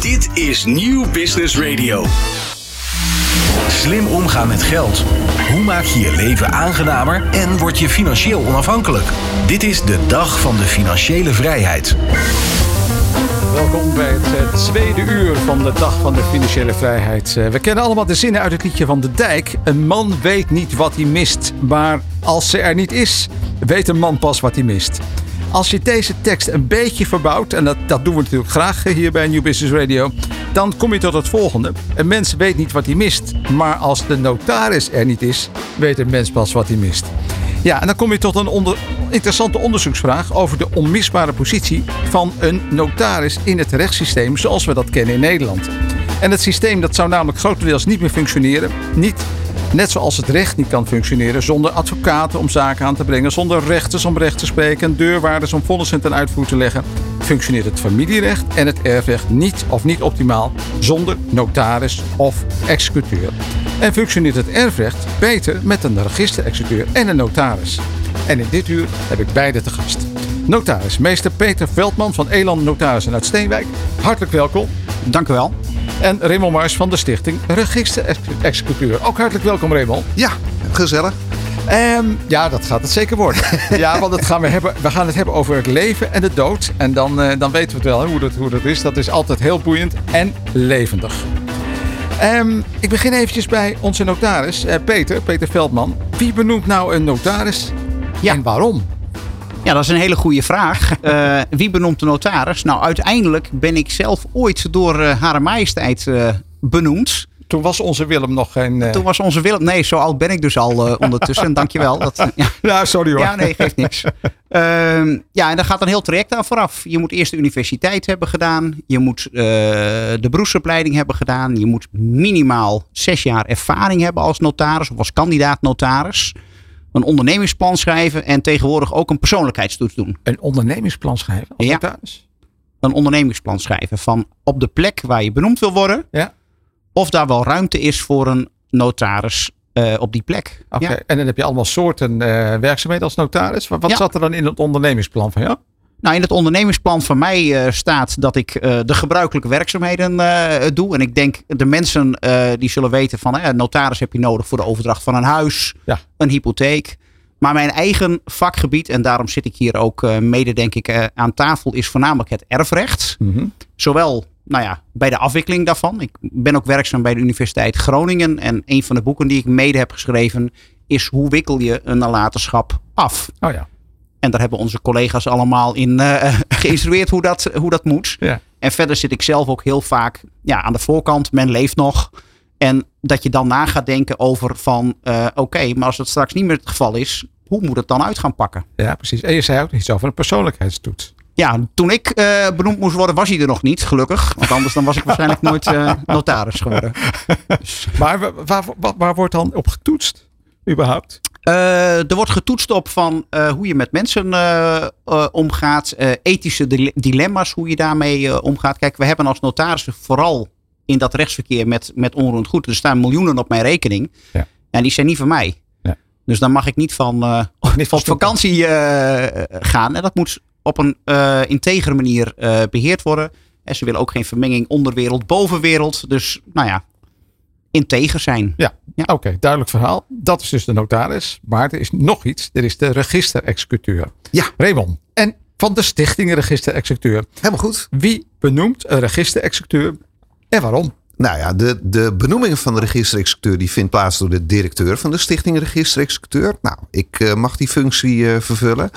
Dit is Nieuw Business Radio. Slim omgaan met geld. Hoe maak je je leven aangenamer en word je financieel onafhankelijk? Dit is de dag van de financiële vrijheid. Welkom bij het eh, tweede uur van de Dag van de Financiële Vrijheid. Eh, we kennen allemaal de zinnen uit het liedje van De Dijk. Een man weet niet wat hij mist, maar als ze er niet is, weet een man pas wat hij mist. Als je deze tekst een beetje verbouwt, en dat, dat doen we natuurlijk graag hier bij New Business Radio, dan kom je tot het volgende. Een mens weet niet wat hij mist, maar als de notaris er niet is, weet een mens pas wat hij mist. Ja, en dan kom je tot een onder, interessante onderzoeksvraag over de onmisbare positie van een notaris in het rechtssysteem zoals we dat kennen in Nederland. En het systeem dat zou namelijk grotendeels niet meer functioneren. Niet Net zoals het recht niet kan functioneren zonder advocaten om zaken aan te brengen, zonder rechters om recht te spreken en deurwaarders om vonnissen ten uitvoer te leggen, functioneert het familierecht en het erfrecht niet of niet optimaal zonder notaris of executeur. En functioneert het erfrecht beter met een registerexecuteur en een notaris. En in dit uur heb ik beide te gast. Notaris, meester Peter Veldman van Elan Notarissen uit Steenwijk. Hartelijk welkom. Dank u wel. En Raymond Mars van de stichting Register-Executeur. Ook hartelijk welkom Raymond. Ja, gezellig. Um, ja, dat gaat het zeker worden. ja, want het gaan we, hebben, we gaan het hebben over het leven en de dood. En dan, uh, dan weten we het wel, hè, hoe, dat, hoe dat is. Dat is altijd heel boeiend en levendig. Um, ik begin eventjes bij onze notaris, uh, Peter, Peter Veldman. Wie benoemt nou een notaris ja. en waarom? Ja, dat is een hele goede vraag. Uh, wie benoemt de notaris? Nou, uiteindelijk ben ik zelf ooit door uh, Hare Majesteit uh, benoemd. Toen was onze Willem nog geen... Toen was onze Willem... Nee, zo oud ben ik dus al ondertussen. Dankjewel. Dat, ja. ja, sorry hoor. Ja, nee, geeft niks. Ehm, ja, en daar gaat een heel traject aan vooraf. Je moet eerst de universiteit hebben gedaan. Je moet de beroepsopleiding hebben gedaan. Je moet minimaal zes jaar ervaring hebben als notaris of als kandidaat notaris een ondernemingsplan schrijven en tegenwoordig ook een persoonlijkheidstoets doen. Een ondernemingsplan schrijven? Als ja. Een ondernemingsplan schrijven van op de plek waar je benoemd wil worden. Ja. Of daar wel ruimte is voor een notaris uh, op die plek. Oké, ja. en dan heb je allemaal soorten uh, werkzaamheden als notaris. Wat, wat zat er dan in het ondernemingsplan van jou? Nou, in het ondernemingsplan van mij uh, staat dat ik uh, de gebruikelijke werkzaamheden uh, doe. En ik denk de mensen die zullen weten van een notaris heb je nodig voor de overdracht van een huis, ja. een hypotheek. Maar mijn eigen vakgebied, en daarom zit ik hier ook mede denk ik aan tafel, is voornamelijk het erfrecht. Mm -hmm. Zowel nou ja, bij de afwikkeling daarvan. Ik ben ook werkzaam bij de Universiteit Groningen. En een van de boeken die ik mede heb geschreven is Hoe wikkel je een nalatenschap af? Oh ja. En daar hebben onze collega's allemaal in uh, geïnstrueerd hoe dat, hoe dat moet. Ja. En verder zit ik zelf ook heel vaak ja, aan de voorkant. Men leeft nog. En dat je dan na gaat denken over van uh, oké, okay, maar als dat straks niet meer het geval is, hoe moet het dan uit gaan pakken? Ja, precies. En je zei ook iets over een persoonlijkheidstoets. Ja, toen ik uh, benoemd moest worden, was hij er nog niet, gelukkig. Want anders dan was ik waarschijnlijk nooit uh, notaris geworden. Dus. Maar waar, waar, waar, waar wordt dan op getoetst, überhaupt? Uh, er wordt getoetst op van uh, hoe je met mensen uh, omgaat. ethische dilemma's, hoe je daarmee omgaat. Kijk, we hebben als notarissen vooral in dat rechtsverkeer met, met onroerend goed. Er staan miljoenen op mijn rekening. Ja. En die zijn niet van mij. Ja. Dus dan mag ik niet van niet op vakantie gaan. En dat moet op een integere manier beheerd worden. En ze willen ook geen vermenging onderwereld, bovenwereld. Dus nou ja, integer zijn. Ja, ja. oké, okay, duidelijk verhaal. Dat is dus de notaris. Maar er is nog iets. Er is de registerexecuteur. Ja. Raymond. En van de stichting registerexecuteur. Helemaal goed. Wie benoemt een registerexecuteur en waarom? Nou ja, de, de benoeming van de registerexecuteur die vindt plaats door de directeur van de stichting registerexecuteur. Nou, ik uh, mag die functie uh, vervullen.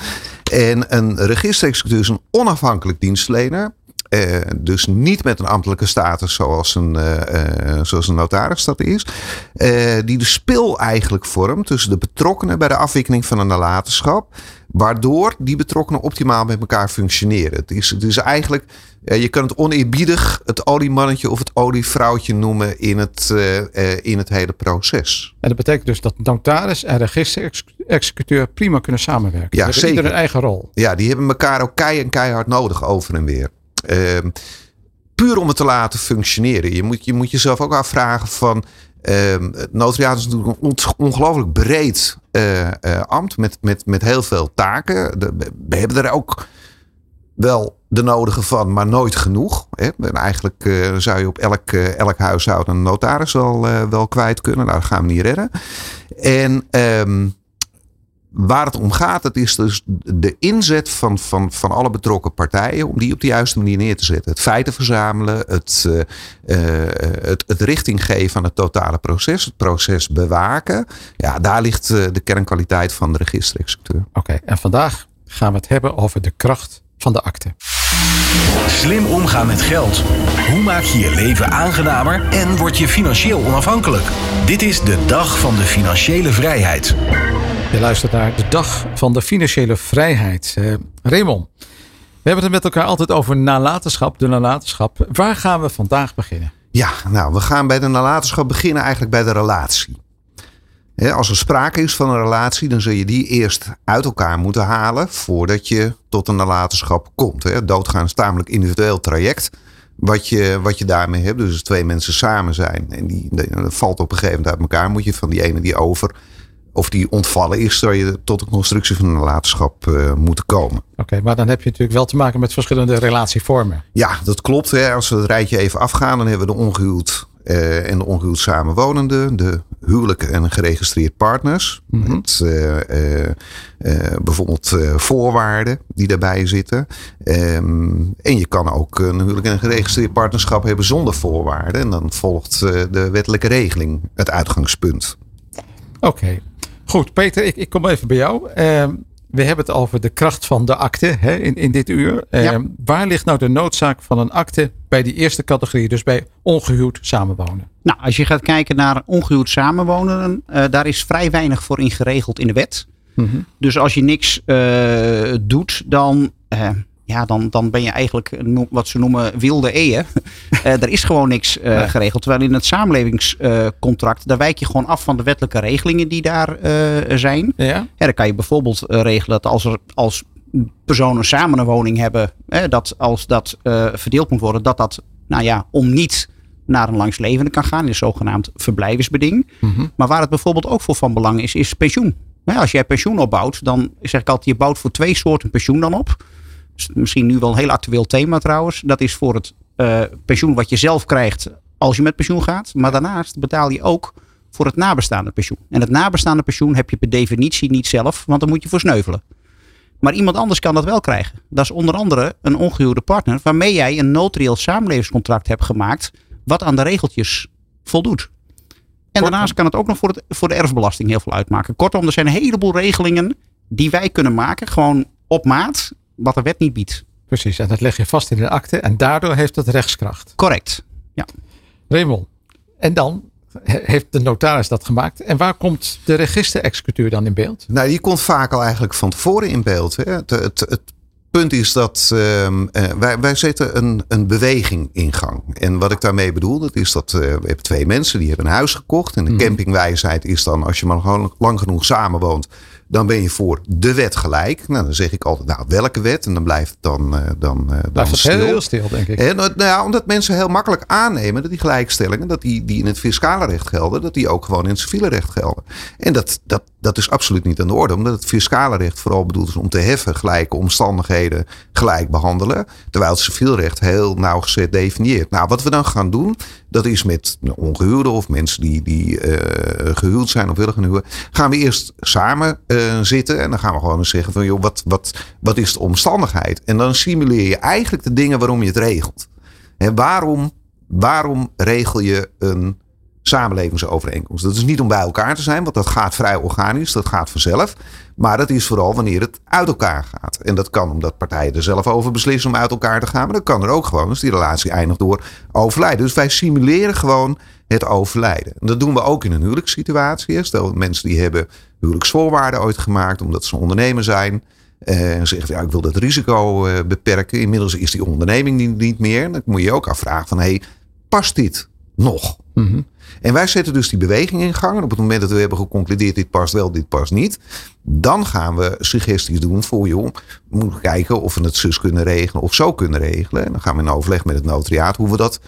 En een registerexecuteur is een onafhankelijk dienstverlener. Uh, dus niet met een ambtelijke status zoals een, uh, zoals een notaris dat is. die de spil eigenlijk vormt tussen de betrokkenen bij de afwikkeling van een nalatenschap. Waardoor die betrokkenen optimaal met elkaar functioneren. Het is, het is eigenlijk, je kan het oneerbiedig het oliemannetje of het olievrouwtje noemen in het, in het hele proces. En dat betekent dus dat notaris en registerexecuteur prima kunnen samenwerken. Ja, zeker. Ieder een eigen rol. Ja, die hebben elkaar ook kei en keihard nodig over en weer. Uh, puur om het te laten functioneren. Je moet, je moet jezelf ook afvragen van... Het notariaat is natuurlijk een ongelooflijk breed uh, uh, ambt met, met, met heel veel taken. De, we hebben er ook wel de nodige van, maar nooit genoeg. Hè. En eigenlijk uh, zou je op elk, elk huishouden een notaris wel, wel kwijt kunnen. Nou, dat gaan we niet redden. En um, waar het om gaat, het is dus de inzet van, van, van alle betrokken partijen om die op de juiste manier neer te zetten. Het feiten verzamelen, het, uh, het, het richting geven aan het totale proces, het proces bewaken. Ja, daar ligt uh, de kernkwaliteit van de registerexecuteur. Oké, okay, en vandaag gaan we het hebben over de kracht van de akte. Slim omgaan met geld. Hoe maak je je leven aangenamer en word je financieel onafhankelijk? Dit is de dag van de financiële vrijheid. Je luistert naar de dag van de financiële vrijheid. Uh, Raymond, we hebben het met elkaar altijd over nalatenschap, de nalatenschap. Waar gaan we vandaag beginnen? Ja, nou, we gaan bij de nalatenschap beginnen eigenlijk bij de relatie. als er sprake is van een relatie, dan zul je die eerst uit elkaar moeten halen voordat je tot een nalatenschap komt. Doodgaan is tamelijk individueel traject wat je, wat je daarmee hebt. Dus als twee mensen samen zijn en die, die valt op een gegeven moment uit elkaar, moet je van die ene die over of die ontvallen is, zou je tot een constructie van een nalatenschap uh, moeten komen. Oké, maar dan heb je natuurlijk wel te maken met verschillende relatievormen. Ja, dat klopt. Hè. Als we het rijtje even afgaan, dan hebben we de ongehuwd uh, en de ongehuwd samenwonenden, de huwelijke en geregistreerd partners. Mm -hmm. Met uh, bijvoorbeeld voorwaarden die daarbij zitten. Um, en je kan ook een huwelijk en een geregistreerd partnerschap hebben zonder voorwaarden. En dan volgt de wettelijke regeling het uitgangspunt. Oké, okay. Goed, Peter, ik, ik kom even bij jou. Uh, we hebben het over de kracht van de akte hè, in, in dit uur. Ja. Waar ligt nou de noodzaak van een akte bij die eerste categorie, dus bij ongehuwd samenwonen? Nou, als je gaat kijken naar ongehuwd samenwonen, uh, daar is vrij weinig voor ingeregeld in de wet. Mm -hmm. Dus als je niks uh, doet, dan ja, dan, dan ben je eigenlijk wat ze noemen wilde eeën. uh, er is gewoon niks uh, nee. geregeld. Terwijl in het samenlevingscontract, uh, daar wijk je gewoon af van de wettelijke regelingen die daar zijn. Ja. ja. dan kan je bijvoorbeeld regelen dat als er als personen samen een woning hebben, dat als dat verdeeld moet worden, dat dat, nou ja, om niet naar een langslevende kan gaan, is zogenaamd verblijvensbeding. Mm -hmm. Maar waar het bijvoorbeeld ook voor van belang is, is pensioen. als jij pensioen opbouwt, dan zeg ik altijd, je bouwt voor twee soorten pensioen dan op misschien nu wel een heel actueel thema trouwens. Dat is voor het uh, pensioen wat je zelf krijgt als je met pensioen gaat. Maar daarnaast betaal je ook voor het nabestaande pensioen. En het nabestaande pensioen heb je per definitie niet zelf, want dan moet je voor sneuvelen. Maar iemand anders kan dat wel krijgen. Dat is onder andere een ongehuwde partner waarmee jij een notarieel samenlevingscontract hebt gemaakt wat aan de regeltjes voldoet. En daarnaast kan het ook nog voor, het, voor de erfbelasting heel veel uitmaken. Kortom, er zijn een heleboel regelingen die wij kunnen maken, gewoon op maat wat de wet niet biedt. Precies, en dat leg je vast in de akte en daardoor heeft het rechtskracht. Correct, ja. Raymond, en dan heeft de notaris dat gemaakt. En waar komt de registerexecuteur dan in beeld? Nou, die komt vaak al eigenlijk van tevoren in beeld. Hè. Het, het, het punt is dat uh, wij, wij zetten een, een beweging in gang. En wat ik daarmee bedoel, dat is dat uh, we hebben twee mensen die hebben een huis gekocht. En de mm. campingwijsheid is dan, als je maar gewoon lang genoeg samenwoont, dan ben je voor de wet gelijk. Nou, dan zeg ik altijd, nou, welke wet? En dan blijft het dan, uh, dan, blijft het stil. heel stil, denk ik. En, nou ja, omdat mensen heel makkelijk aannemen dat die gelijkstellingen, dat die, die in het fiscale recht gelden, dat die ook gewoon in het civiele recht gelden. En dat, dat, dat is absoluut niet aan de orde, omdat het fiscale recht vooral bedoeld is om te heffen gelijke omstandigheden gelijk behandelen, terwijl het civielrecht heel nauwgezet definieert. Nou, wat we dan gaan doen, dat is met ongehuwden of mensen die, die uh, gehuwd zijn of willen gaan huwen, gaan we eerst samen uh, zitten en dan gaan we gewoon eens zeggen van joh, wat, wat, wat is de omstandigheid? En dan simuleer je eigenlijk de dingen waarom je het regelt. En waarom, waarom regel je een samenlevingsovereenkomst. Dat is niet om bij elkaar te zijn, want dat gaat vrij organisch, dat gaat vanzelf. Maar dat is vooral wanneer het uit elkaar gaat. En dat kan omdat partijen er zelf over beslissen om uit elkaar te gaan. Maar dat kan er ook gewoon als die relatie eindigt door overlijden. Dus wij simuleren gewoon het overlijden. En dat doen we ook in een huwelijkssituatie. Stel mensen die hebben huwelijksvoorwaarden ooit gemaakt omdat ze ondernemer zijn. Eh, en zeggen, ja, ik wil dat risico uh, beperken. Inmiddels is die onderneming niet, meer. Dan moet je ook afvragen van, hey, past dit nog? Mm. En wij zetten dus die beweging in gang. En op het moment dat we hebben geconcludeerd, dit past wel, dit past niet. Dan gaan we suggesties doen voor, joh, we moeten kijken of we het zus kunnen regelen of zo kunnen regelen. En dan gaan we in overleg met het notariaat hoe we dat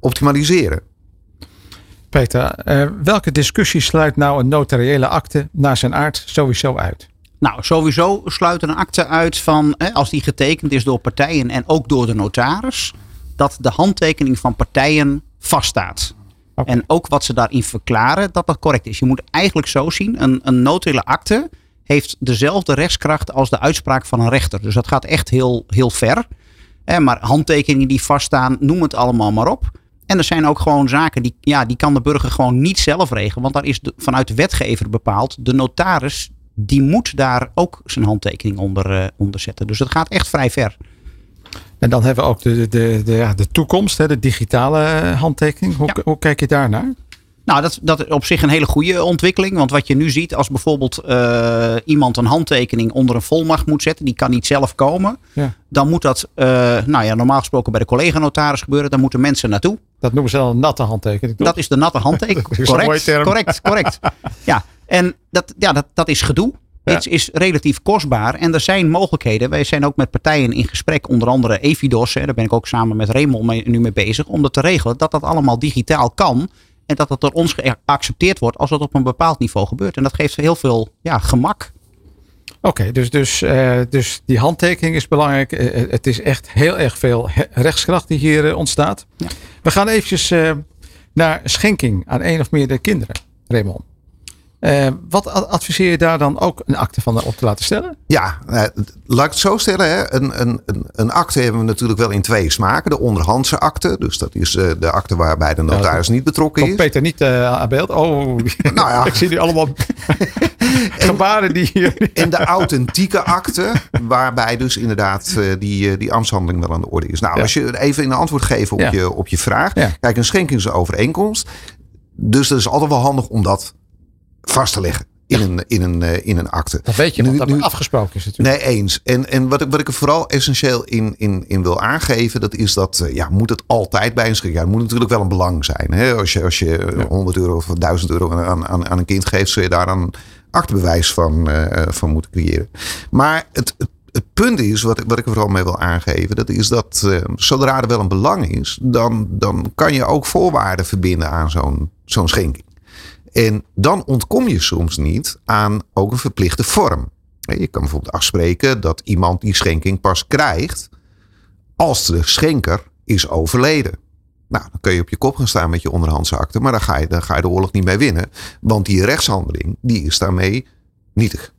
optimaliseren. Peter, uh, welke discussie sluit nou een notariële akte naar zijn aard sowieso uit? Nou, sowieso sluit een akte uit van, hè, als die getekend is door partijen en ook door de notaris, dat de handtekening van partijen vaststaat. En ook wat ze daarin verklaren, dat dat correct is. Je moet eigenlijk zo zien, een, een akte heeft dezelfde rechtskracht als de uitspraak van een rechter. Dus dat gaat echt heel, heel ver. Maar handtekeningen die vaststaan, noem het allemaal maar op. En er zijn ook gewoon zaken die, ja, die kan de burger gewoon niet zelf regelen. Want daar is vanuit de wetgever bepaald. De notaris, die moet daar ook zijn handtekening onder, eh, onder zetten. Dus dat gaat echt vrij ver. En dan hebben we ook de, de, de, ja, de toekomst, hè, de digitale eh, handtekening. Hoe, Ja. hoe kijk je daarnaar? Nou, dat, dat is op zich een hele goede ontwikkeling. Want wat je nu ziet, als bijvoorbeeld eh, iemand een handtekening onder een volmacht moet zetten, die kan niet zelf komen. Ja. Dan moet dat, eh, nou ja, normaal gesproken bij de collega-notaris gebeuren. Dan moeten mensen naartoe. Dat noemen ze dan een natte handtekening. toch? Dat is de natte handtekening. Correct, correct, correct. Ja, en dat, ja, dat, dat is gedoe. Ja. Het is relatief kostbaar en er zijn mogelijkheden. Wij zijn ook met partijen in gesprek, onder andere Evidos. Hè, daar ben ik ook samen met Raymond mee, nu mee bezig. Om dat te regelen, dat dat allemaal digitaal kan. En dat dat door ons geaccepteerd wordt als dat op een bepaald niveau gebeurt. En dat geeft heel veel ja, gemak. Oké, dus, dus, eh, dus die handtekening is belangrijk. Eh, eh, het is echt heel erg veel rechtskracht die hier ontstaat. Ja. We gaan eventjes naar schenking aan één of meerdere kinderen, Raymond. Eh, wat ad- adviseer je daar dan ook een akte van op te laten stellen? Ja, eh, laat ik het zo stellen. Hè. Een, een, een, akte hebben we natuurlijk wel in twee smaken. De onderhandse akte, dus dat is eh, de akte waarbij de notaris niet betrokken is. Peter niet eh, aan beeld? Oh, Nou ja. ik zie nu allemaal gebaren die hier... En de authentieke akte, waarbij dus inderdaad eh, die, eh, die ambtshandeling wel aan de orde is. Nou, Ja. als je even een antwoord geeft op, Ja. je, op je vraag. Kijk, een schenking is een overeenkomst. Dus dat is altijd wel handig om dat vast te leggen in een, in een, eh, in een akte. Dat weet je, Nu- dat nu- afgesproken is natuurlijk. Nee, eens. En, en wat, ik, wat ik er vooral essentieel in, in, in wil aangeven, dat is dat, eh, ja, moet het altijd bij een schrik. Ja, het moet natuurlijk wel een belang zijn. Hè? Als je, als je eh, 100 euro of 1000 euro aan, aan, aan een kind geeft, zul je daar een aktebewijs van, eh, van moeten creëren. Maar het, het, het punt is, wat ik, wat ik er vooral mee wil aangeven, dat is dat eh, zodra er wel een belang is, dan, dan kan je ook voorwaarden verbinden aan zo'n zo'n schenking. En dan ontkom je soms niet aan ook een verplichte vorm. Je kan bijvoorbeeld afspreken dat iemand die schenking pas krijgt als de schenker is overleden. Nou, dan kun je op je kop gaan staan met je onderhandse akte, maar dan ga je, ga je de oorlog niet mee winnen. Want die rechtshandeling, die is daarmee nietig.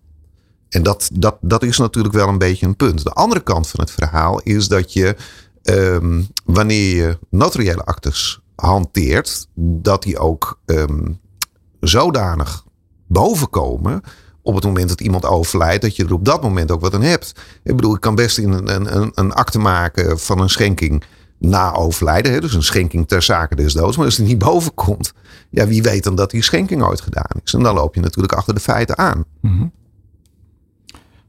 En dat, dat, dat is natuurlijk wel een beetje een punt. De andere kant van het verhaal is dat je, ehm, wanneer je notariële actes hanteert, dat die ook ehm, zodanig bovenkomen op het moment dat iemand overlijdt, dat je er op dat moment ook wat aan hebt. Ik bedoel, ik kan best in een, een, een, akte maken van een schenking na overlijden. Hè? Dus een schenking ter zake des doods. Maar als die niet boven komt, ja, wie weet dan dat die schenking ooit gedaan is. En dan loop je natuurlijk achter de feiten aan.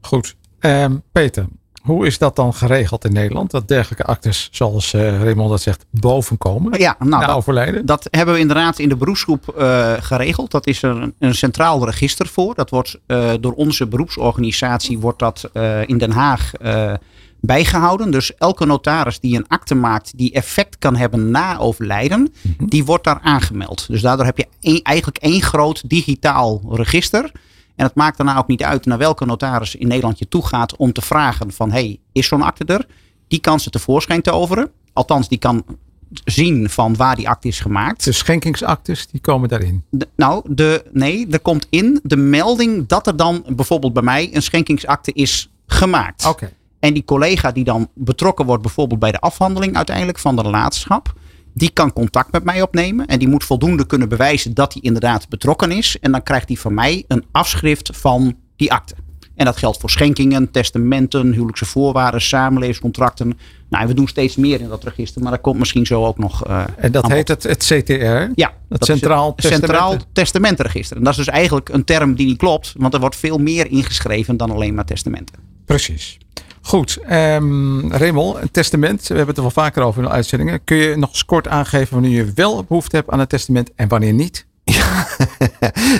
Goed. Ehm, Peter, hoe is dat dan geregeld in Nederland? Dat dergelijke actes, zoals eh, Raymond dat zegt, bovenkomen Ja, nou, na dat, overlijden? dat hebben we inderdaad in de beroepsgroep eh, geregeld. Dat is er een, een centraal register voor. Dat wordt eh, door onze beroepsorganisatie wordt dat, in Den Haag eh, bijgehouden. Dus elke notaris die een akte maakt die effect kan hebben na overlijden, die wordt daar aangemeld. Dus daardoor heb je één- eigenlijk één groot digitaal register. En het maakt daarna ook niet uit naar welke notaris in Nederland je toe gaat om te vragen van hey, is zo'n akte er? Die kan ze tevoorschijn toveren. Althans, die kan zien van waar die akte is gemaakt. De schenkingsactes, die komen daarin. De- nou, de, nee, er komt in de melding dat er dan bijvoorbeeld bij mij een schenkingsakte is gemaakt. Oké. En die collega die dan betrokken wordt bijvoorbeeld bij de afhandeling uiteindelijk van de relationschap. Die kan contact met mij opnemen. En die moet voldoende kunnen bewijzen dat hij inderdaad betrokken is. En dan krijgt hij van mij een afschrift van die akte. En dat geldt voor schenkingen, testamenten, huwelijkse voorwaarden, samenlevingscontracten. Nou, en we doen steeds meer in dat register. Maar dat komt misschien zo ook nog eh, En dat heet het, het CTR? Ja, Het Centraal het Centraal Testamenten- Testamentenregister. En dat is dus eigenlijk een term die niet klopt. Want er wordt veel meer ingeschreven dan alleen maar testamenten. Precies. Goed. ehm Raymond, een testament. We hebben het er wel vaker over in de uitzendingen. Kun je nog eens kort aangeven wanneer je wel behoefte hebt aan een testament en wanneer niet?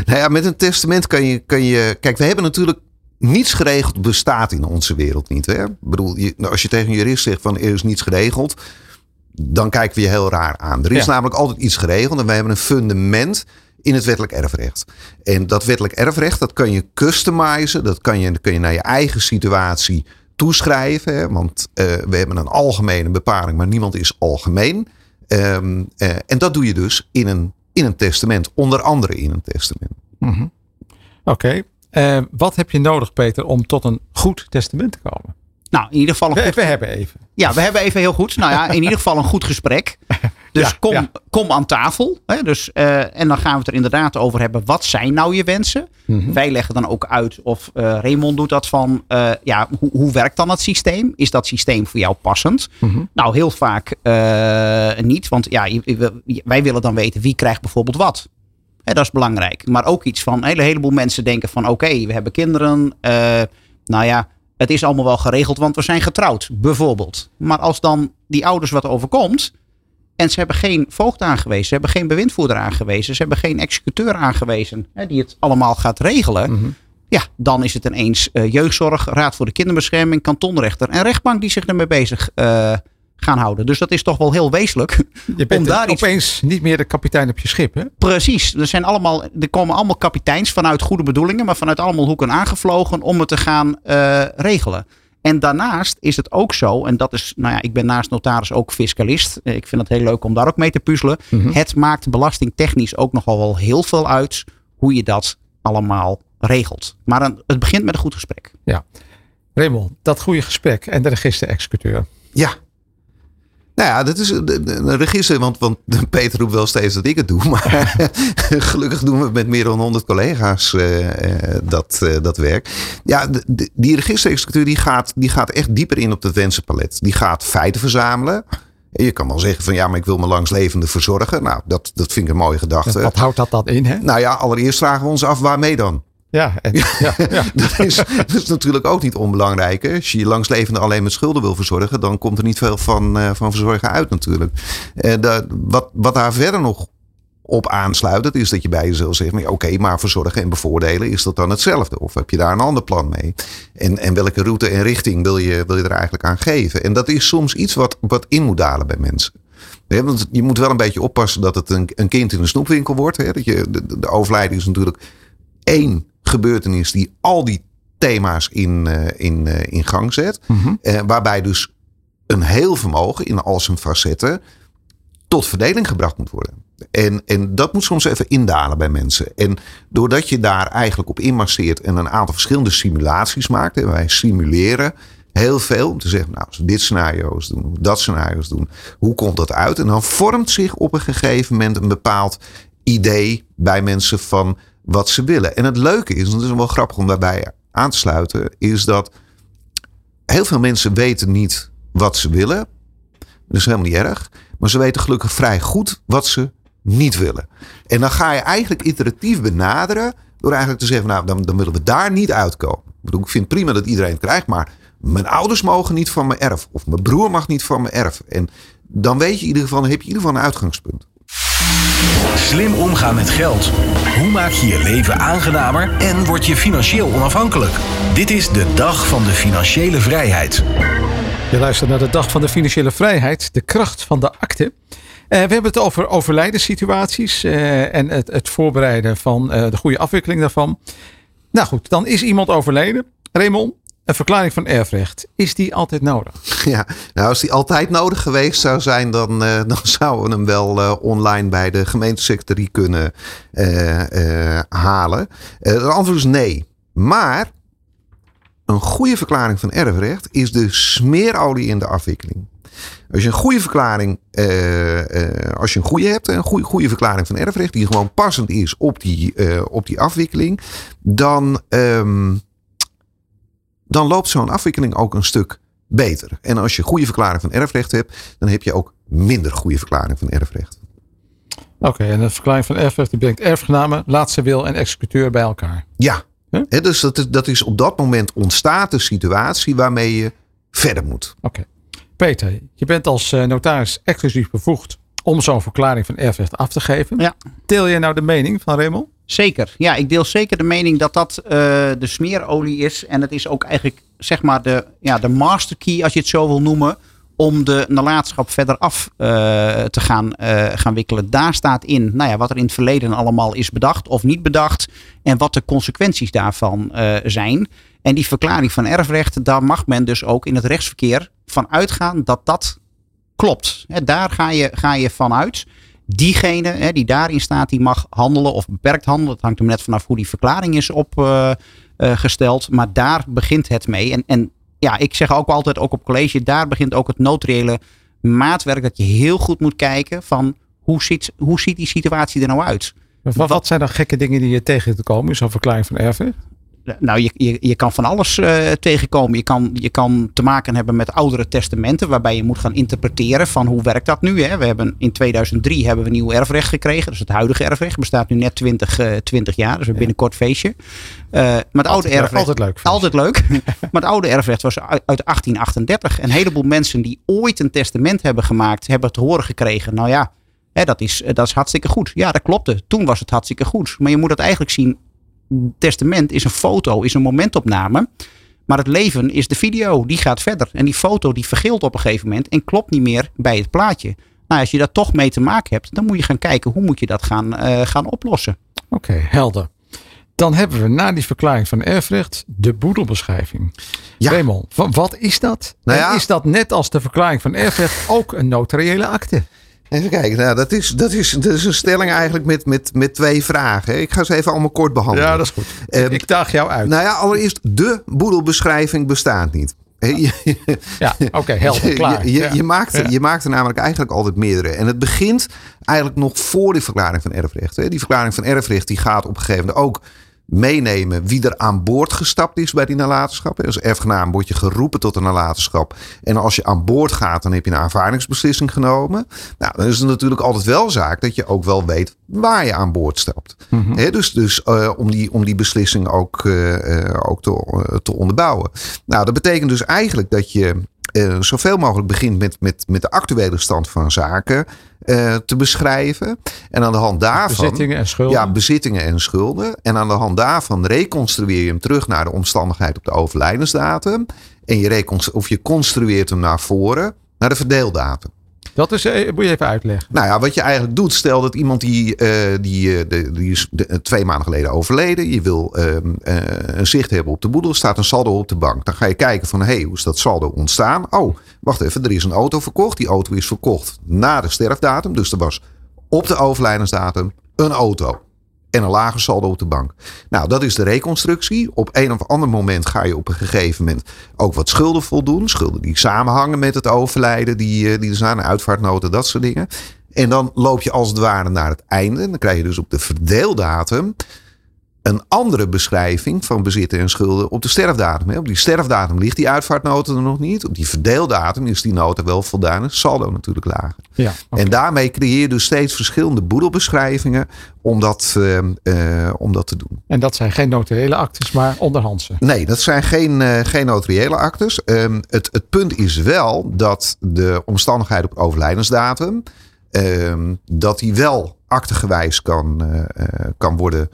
Nou ja, met een testament kan je, kan je. Kijk, we hebben natuurlijk. Niets geregeld bestaat in onze wereld niet. Hè? Ik bedoel, je, nou, als je tegen een jurist zegt van er is niets geregeld. Dan kijken we je heel raar aan. Er is Ja. namelijk altijd iets geregeld. En wij hebben een fundament. in het wettelijk erfrecht. En dat wettelijk erfrecht, dat kan je customizen. Dat kan je, dat kun je naar je eigen situatie toeschrijven. Hè? Want uh, we hebben een algemene bepaling, maar niemand is algemeen. Um, uh, en dat doe je dus in een, in een testament. Onder andere in een testament. Mm -hmm. Oké. Okay. Uh, wat heb je nodig, Peter, om tot een goed testament te komen? Nou, in ieder geval een we, goed... we hebben even. Ja, we hebben even heel goed. Nou ja, in ieder geval een goed gesprek. Dus Ja, kom, ja. kom aan tafel. Hè? Dus, eh, en dan gaan we het er inderdaad over hebben. Wat zijn nou je wensen? Mhm. Wij leggen dan ook uit of eh Raymond doet dat van. eh, ja, hoe, hoe werkt dan het systeem? Is dat systeem voor jou passend? Mhm. Nou, heel vaak niet. Want ja, wij willen dan weten wie krijgt bijvoorbeeld wat. Hè, dat is belangrijk. Maar ook iets van. Een hele, heleboel mensen denken van. Oké, we hebben kinderen. nou ja, het is allemaal wel geregeld, want we zijn getrouwd, bijvoorbeeld. Maar als dan die ouders wat overkomt. En ze hebben geen voogd aangewezen, ze hebben geen bewindvoerder aangewezen, ze hebben geen executeur aangewezen hè, die het allemaal gaat regelen. Mhm. Ja, dan is het ineens eh, jeugdzorg, Raad voor de Kinderbescherming, kantonrechter en rechtbank die zich ermee bezig eh, gaan houden. Dus dat is toch wel heel wezenlijk. Je bent Om daar iets- opeens niet meer de kapitein op je schip, hè? Precies. Er, zijn allemaal, er komen allemaal kapiteins vanuit goede bedoelingen, maar vanuit allemaal hoeken aangevlogen om het te gaan eh, regelen. En daarnaast is het ook zo, en dat is, nou ja, ik ben naast notaris ook fiscalist. Eh, Ik vind het heel leuk om daar ook mee te puzzelen. Mhm. Het maakt belastingtechnisch ook nogal wel heel veel uit hoe je dat allemaal regelt. Maar een- het begint met een goed gesprek. Raymond, dat goede gesprek en de register-executeur. Ja. Nou ja, dat is een- register, want, want Peter roept wel steeds dat ik het doe. Maar gelukkig doen we met meer dan 100 collega's eh, eh, dat, eh, dat werk. Ja, de- de- die registerexecuteur die gaat, die gaat echt dieper in op het wensenpalet. Die gaat feiten verzamelen. En Je kan wel zeggen van ja, maar ik wil me langslevende verzorgen. Nou, dat, dat vind ik een mooie gedachte. Wat houdt dat dan in, hè? Nou ja, allereerst vragen we ons af waarmee dan? Ja, en, ja, ja. Dat is, dat is natuurlijk ook niet onbelangrijk. Hè? Als je je langslevende alleen met schulden wil verzorgen, dan komt er niet veel van, eh, van verzorgen uit natuurlijk. Eh, dat- wat, wat daar verder nog op aansluit, dat is dat je bij jezelf zegt, ja, oké, maar verzorgen en bevoordelen, is dat dan hetzelfde? Of heb je daar een ander plan mee? En, en welke route en richting wil je, wil je er eigenlijk aan geven? En dat is soms iets wat, wat in moet dalen bij mensen. Want je moet wel een beetje oppassen dat het een, een kind in een snoepwinkel wordt. Hè? Dat je, de, de overlijding is natuurlijk één gebeurtenis die al die thema's in, eh, in, eh, in gang zet. Mhm. Eh, waarbij dus een heel vermogen in al zijn facetten tot verdeling gebracht moet worden. En, en dat moet soms even indalen bij mensen. En doordat je daar eigenlijk op inmasseert en een aantal verschillende simulaties maakt. En wij simuleren heel veel om te zeggen, nou, als we dit scenario's doen, dat scenario's doen, hoe komt dat uit? En dan vormt zich op een gegeven moment een bepaald idee bij mensen van wat ze willen. En het leuke is, en dat is wel grappig om daarbij aan te sluiten, is dat heel veel mensen weten niet wat ze willen. Dat is helemaal niet erg. Maar ze weten gelukkig vrij goed wat ze niet willen. En dan ga je eigenlijk iteratief benaderen. Door eigenlijk te zeggen, nou, dan, dan willen we daar niet uitkomen. Ik, bedoel, ik vind prima dat iedereen het krijgt. Maar mijn ouders mogen niet van mijn erf. Of mijn broer mag niet van mijn erf. En dan weet je in ieder geval, dan heb je in ieder geval een uitgangspunt. Slim omgaan met geld. Hoe maak je je leven aangenamer en word je financieel onafhankelijk? Dit is de dag van de financiële vrijheid. Je luistert naar de Dag van de Financiële Vrijheid, de kracht van de akte. Eh, we hebben het over overlijdenssituaties eh, en het, het voorbereiden van eh, de goede afwikkeling daarvan. Nou goed, dan is iemand overleden. Raymond, een verklaring van erfrecht, is die altijd nodig? Ja, nou als die altijd nodig geweest zou zijn, dan, eh, dan zouden we hem wel eh, online bij de gemeentesecretarie kunnen eh, halen. Het antwoord is nee. Maar een goede verklaring van erfrecht is de smeerolie in de afwikkeling. Als je een goede verklaring, als je een goede hebt, een goede, goede verklaring van erfrecht, die gewoon passend is op die, op die afwikkeling, dan, ehm, dan loopt zo'n afwikkeling ook een stuk beter. En als je een goede verklaring van erfrecht hebt, dan heb je ook minder goede verklaring van erfrecht. Oké, en een verklaring van erfrecht die brengt erfgenamen, laatste wil en executeur bij elkaar. Ja, Huh? Dus dat is, dat is op dat moment ontstaat de situatie waarmee je verder moet. Oké. Peter, je bent als eh, notaris exclusief bevoegd om zo'n verklaring van erfrecht af te geven. Ja. Deel je nou de mening van Raymond? Zeker. Ja, ik deel zeker de mening dat dat eh, de smeerolie is. En het is ook eigenlijk zeg maar de, ja, de master key, als je het zo wil noemen. om de nalatenschap verder af uh, te gaan, uh, gaan wikkelen. Daar staat in nou ja, wat er in het verleden allemaal is bedacht of niet bedacht. En wat de consequenties daarvan zijn. En die verklaring van erfrecht, daar mag men dus ook in het rechtsverkeer van uitgaan dat dat klopt. Daar ga je, ga je vanuit. Diegene he, die daarin staat, die mag handelen of beperkt handelen. Het hangt er net vanaf hoe die verklaring is opgesteld. maar daar begint het mee. En, en ja, ik zeg ook altijd, ook op college, daar begint ook het notariële maatwerk. Dat je heel goed moet kijken van hoe ziet, hoe ziet die situatie er nou uit? Wat, wat zijn dan gekke dingen die je tegen te komen in zo'n verklaring van erfrecht? Nou, je, je, je kan van alles uh, tegenkomen. Je kan, je kan te maken hebben met oudere testamenten, waarbij je moet gaan interpreteren van hoe werkt dat nu. Hè? We hebben in 2003 hebben we nieuw erfrecht gekregen. Dus het huidige erfrecht bestaat nu net 20, uh, 20 jaar. Dus een binnenkort feestje. Uh, maar het oude erfrecht. Altijd leuk. Altijd leuk. maar het oude erfrecht was uit, uit 1838. Een heleboel mensen die ooit een testament hebben gemaakt, hebben te horen gekregen. Nou ja, hè, dat, is, dat is hartstikke goed. Ja, dat klopte. Toen was het hartstikke goed. Maar je moet het eigenlijk zien testament is een foto, is een momentopname. Maar het leven is de video, die gaat verder. En die foto die vergeelt op een gegeven moment en klopt niet meer bij het plaatje. Nou, als je daar toch mee te maken hebt, dan moet je gaan kijken hoe moet je dat gaan, uh, gaan oplossen. Oké, okay, helder. Dan hebben we na die verklaring van erfrecht de boedelbeschrijving. Ja. Raymond, wat is dat? Nou ja. Is dat net als de verklaring van erfrecht ook een notariële akte? Even kijken, nou, dat, is, dat, is, dat is een stelling eigenlijk met, met, met twee vragen. Ik ga ze even allemaal kort behandelen. Ja, dat is goed. Um, ik daag jou uit. Nou ja, allereerst, de boedelbeschrijving bestaat niet. ja, oké, okay, helder, klaar. Je, je, ja. je, maakt er, je maakt er namelijk eigenlijk altijd meerdere. En het begint eigenlijk nog voor die verklaring van erfrecht. Die verklaring van erfrecht die gaat op een gegeven moment ook meenemen wie er aan boord gestapt is bij die nalatenschap. Als erfgenaam word je geroepen tot een nalatenschap. En als je aan boord gaat, dan heb je een aanvaardingsbeslissing genomen. Nou, dan is het natuurlijk altijd wel zaak dat je ook wel weet waar je aan boord stapt. Mm -hmm. dus dus uh, om, die, om die beslissing ook, uh, ook te, te onderbouwen. Nou, dat betekent dus eigenlijk dat je uh, zoveel mogelijk begint met, met, met de actuele stand van zaken uh, te beschrijven. En aan de hand daarvan. Bezittingen en schulden. Ja, bezittingen en schulden. En aan de hand daarvan reconstrueer je hem terug naar de omstandigheid op de overlijdensdatum. En je, of je construeert hem naar voren naar de verdeeldatum. Dat is, eh, moet je even uitleggen. Nou ja, wat je eigenlijk doet, stel dat iemand die, uh, die, uh, de, die is twee maanden geleden overleden. Je wil uh, een zicht hebben op de boedel. Staat een saldo op de bank. Dan ga je kijken van, hé, hey, hoe is dat saldo ontstaan? Oh, wacht even, er is een auto verkocht. Die auto is verkocht na de sterfdatum. Dus er was op de overlijdensdatum een auto en een lager saldo op de bank. Nou, dat is de reconstructie. Op een of ander moment ga je op een gegeven moment ook wat schulden voldoen. Schulden die samenhangen met het overlijden, die, eh, die er zijn, uitvaartnoten, dat soort dingen. En dan loop je als het ware naar het einde. Dan krijg je dus op de verdeeldatum een andere beschrijving van bezitten en schulden op de sterfdatum. Op die sterfdatum ligt die uitvaartnota er nog niet. Op die verdeeldatum is die nota wel voldaan. Saldo natuurlijk lager. Ja, okay. En daarmee creëer je dus steeds verschillende boedelbeschrijvingen om dat, uh, uh, om dat te doen. En dat zijn geen notariële actes, maar onderhandse? Nee, dat zijn geen, uh, geen notariële actes. Um, het, het punt is wel dat de omstandigheid op overlijdensdatum... Um, dat die wel actegewijs kan, kan worden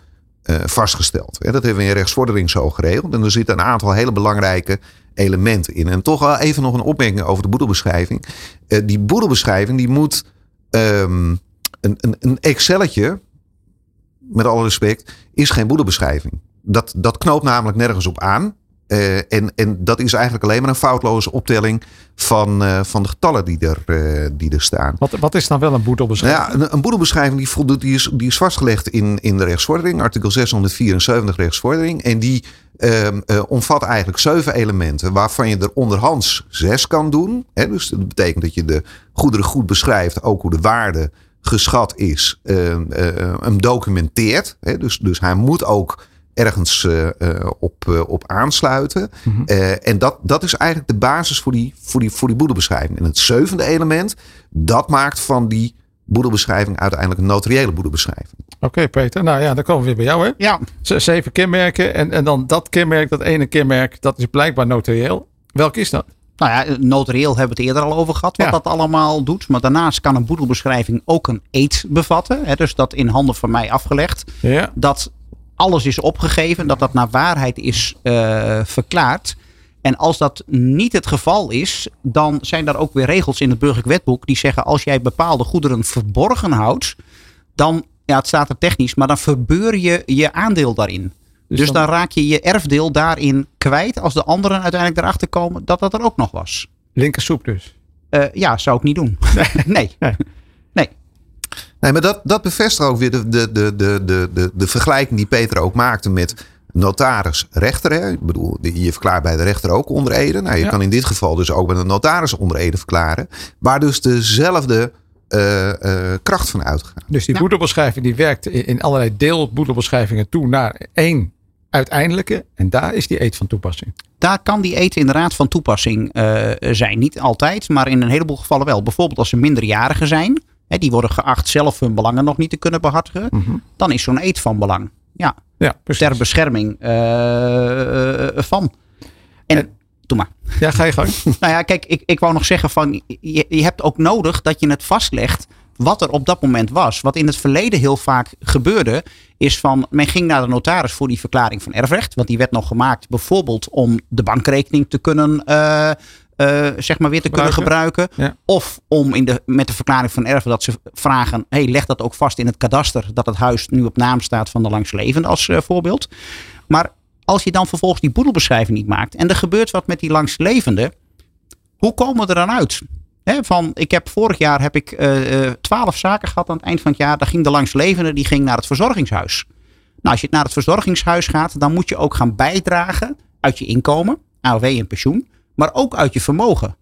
uh, vastgesteld. dat hebben we in rechtsvordering zo geregeld. En er zitten een aantal hele belangrijke elementen in. En toch even nog een opmerking over de boedelbeschrijving. Uh, die boedelbeschrijving die moet um, een, een, een Excelletje, met alle respect, is geen boedelbeschrijving. Dat, dat knoopt namelijk nergens op aan. Uh, en, en dat is eigenlijk alleen maar een foutloze optelling van, uh, van de getallen die er, uh, die er staan. Wat, wat is dan wel een boedelbeschrijving? Nou ja, een, een boedelbeschrijving die, voldoet, die, is, die is vastgelegd in, in de rechtsvordering, artikel 674 rechtsvordering. En die ehm, omvat eigenlijk zeven elementen, waarvan je er onderhands zes kan doen. Hè, dus dat betekent dat je de goederen goed beschrijft, ook hoe de waarde geschat is, ehm, hem documenteert. Hè, dus, dus hij moet ook ergens uh, op, uh, op aansluiten. Mm -hmm. en dat, dat is eigenlijk de basis voor die, voor, die, voor die boedelbeschrijving. En het zevende element, dat maakt van die boedelbeschrijving uiteindelijk een notariële boedelbeschrijving. Oké, okay, Peter. Nou ja, dan komen we weer bij jou, hè? Ja. Zeven kenmerken. En, en dan dat kenmerk, dat ene kenmerk, dat is blijkbaar notarieel. Welk is dat? Nou ja, notarieel hebben we het eerder al over gehad, wat ja. dat allemaal doet. Maar daarnaast kan een boedelbeschrijving ook een eed bevatten. Hè, dus dat in handen van mij afgelegd. Ja. Dat alles is opgegeven, dat dat naar waarheid is uh, verklaard. En als dat niet het geval is, dan zijn er ook weer regels in het burgerlijk wetboek die zeggen als jij bepaalde goederen verborgen houdt, dan, ja het staat er technisch, maar dan verbeur je je aandeel daarin. Dus, dan- dan, raak je je erfdeel daarin kwijt als de anderen uiteindelijk erachter komen dat dat er ook nog was. Linkersoep dus. Eh, ja, zou ik niet doen. Nee. Nee. nee. Nee, maar dat, dat bevestigt ook weer de, de, de, de, de, de, de vergelijking die Peter ook maakte met notaris rechter. Hè? Ik bedoel, je verklaart bij de rechter ook onder ede. Nou, je Ja. kan in dit geval dus ook bij de notaris onder ede verklaren. Waar dus dezelfde eh, eh, kracht van uitgaat. Dus die Ja. boedelbeschrijving die werkt in allerlei deelboedelbeschrijvingen toe naar één uiteindelijke. En daar is die eet van toepassing. Daar kan die eten inderdaad van toepassing eh, zijn. Niet altijd, maar in een heleboel gevallen wel. Bijvoorbeeld als ze minderjarigen zijn. Hè, die worden geacht zelf hun belangen nog niet te kunnen behartigen. Dan is zo'n eet van belang. Ja, Ja, precies. ter bescherming eh, eh, van. En, En- doe maar. Ja, ga je gang. Nou ja, kijk, ik, ik wou nog zeggen van je, je hebt ook nodig dat je het vastlegt wat er op dat moment was. Wat in het verleden heel vaak gebeurde, is van men ging naar de notaris voor die verklaring van erfrecht. Want die werd nog gemaakt bijvoorbeeld om de bankrekening te kunnen, eh, eh, zeg maar weer te kunnen gebruiken. Ja. Of om in de, met de verklaring van erven dat ze vragen, hey, leg dat ook vast in het kadaster dat het huis nu op naam staat van de langslevende als eh, voorbeeld. Maar als je dan vervolgens die boedelbeschrijving niet maakt en er gebeurt wat met die langslevende, hoe komen we er dan uit? Van, ik heb vorig jaar heb ik eh, twaalf zaken gehad aan het eind van het jaar. Daar ging de langslevende die ging naar het verzorgingshuis. Nou, als je naar het verzorgingshuis gaat, dan moet je ook gaan bijdragen uit je inkomen, AOW en pensioen, maar ook uit je vermogen.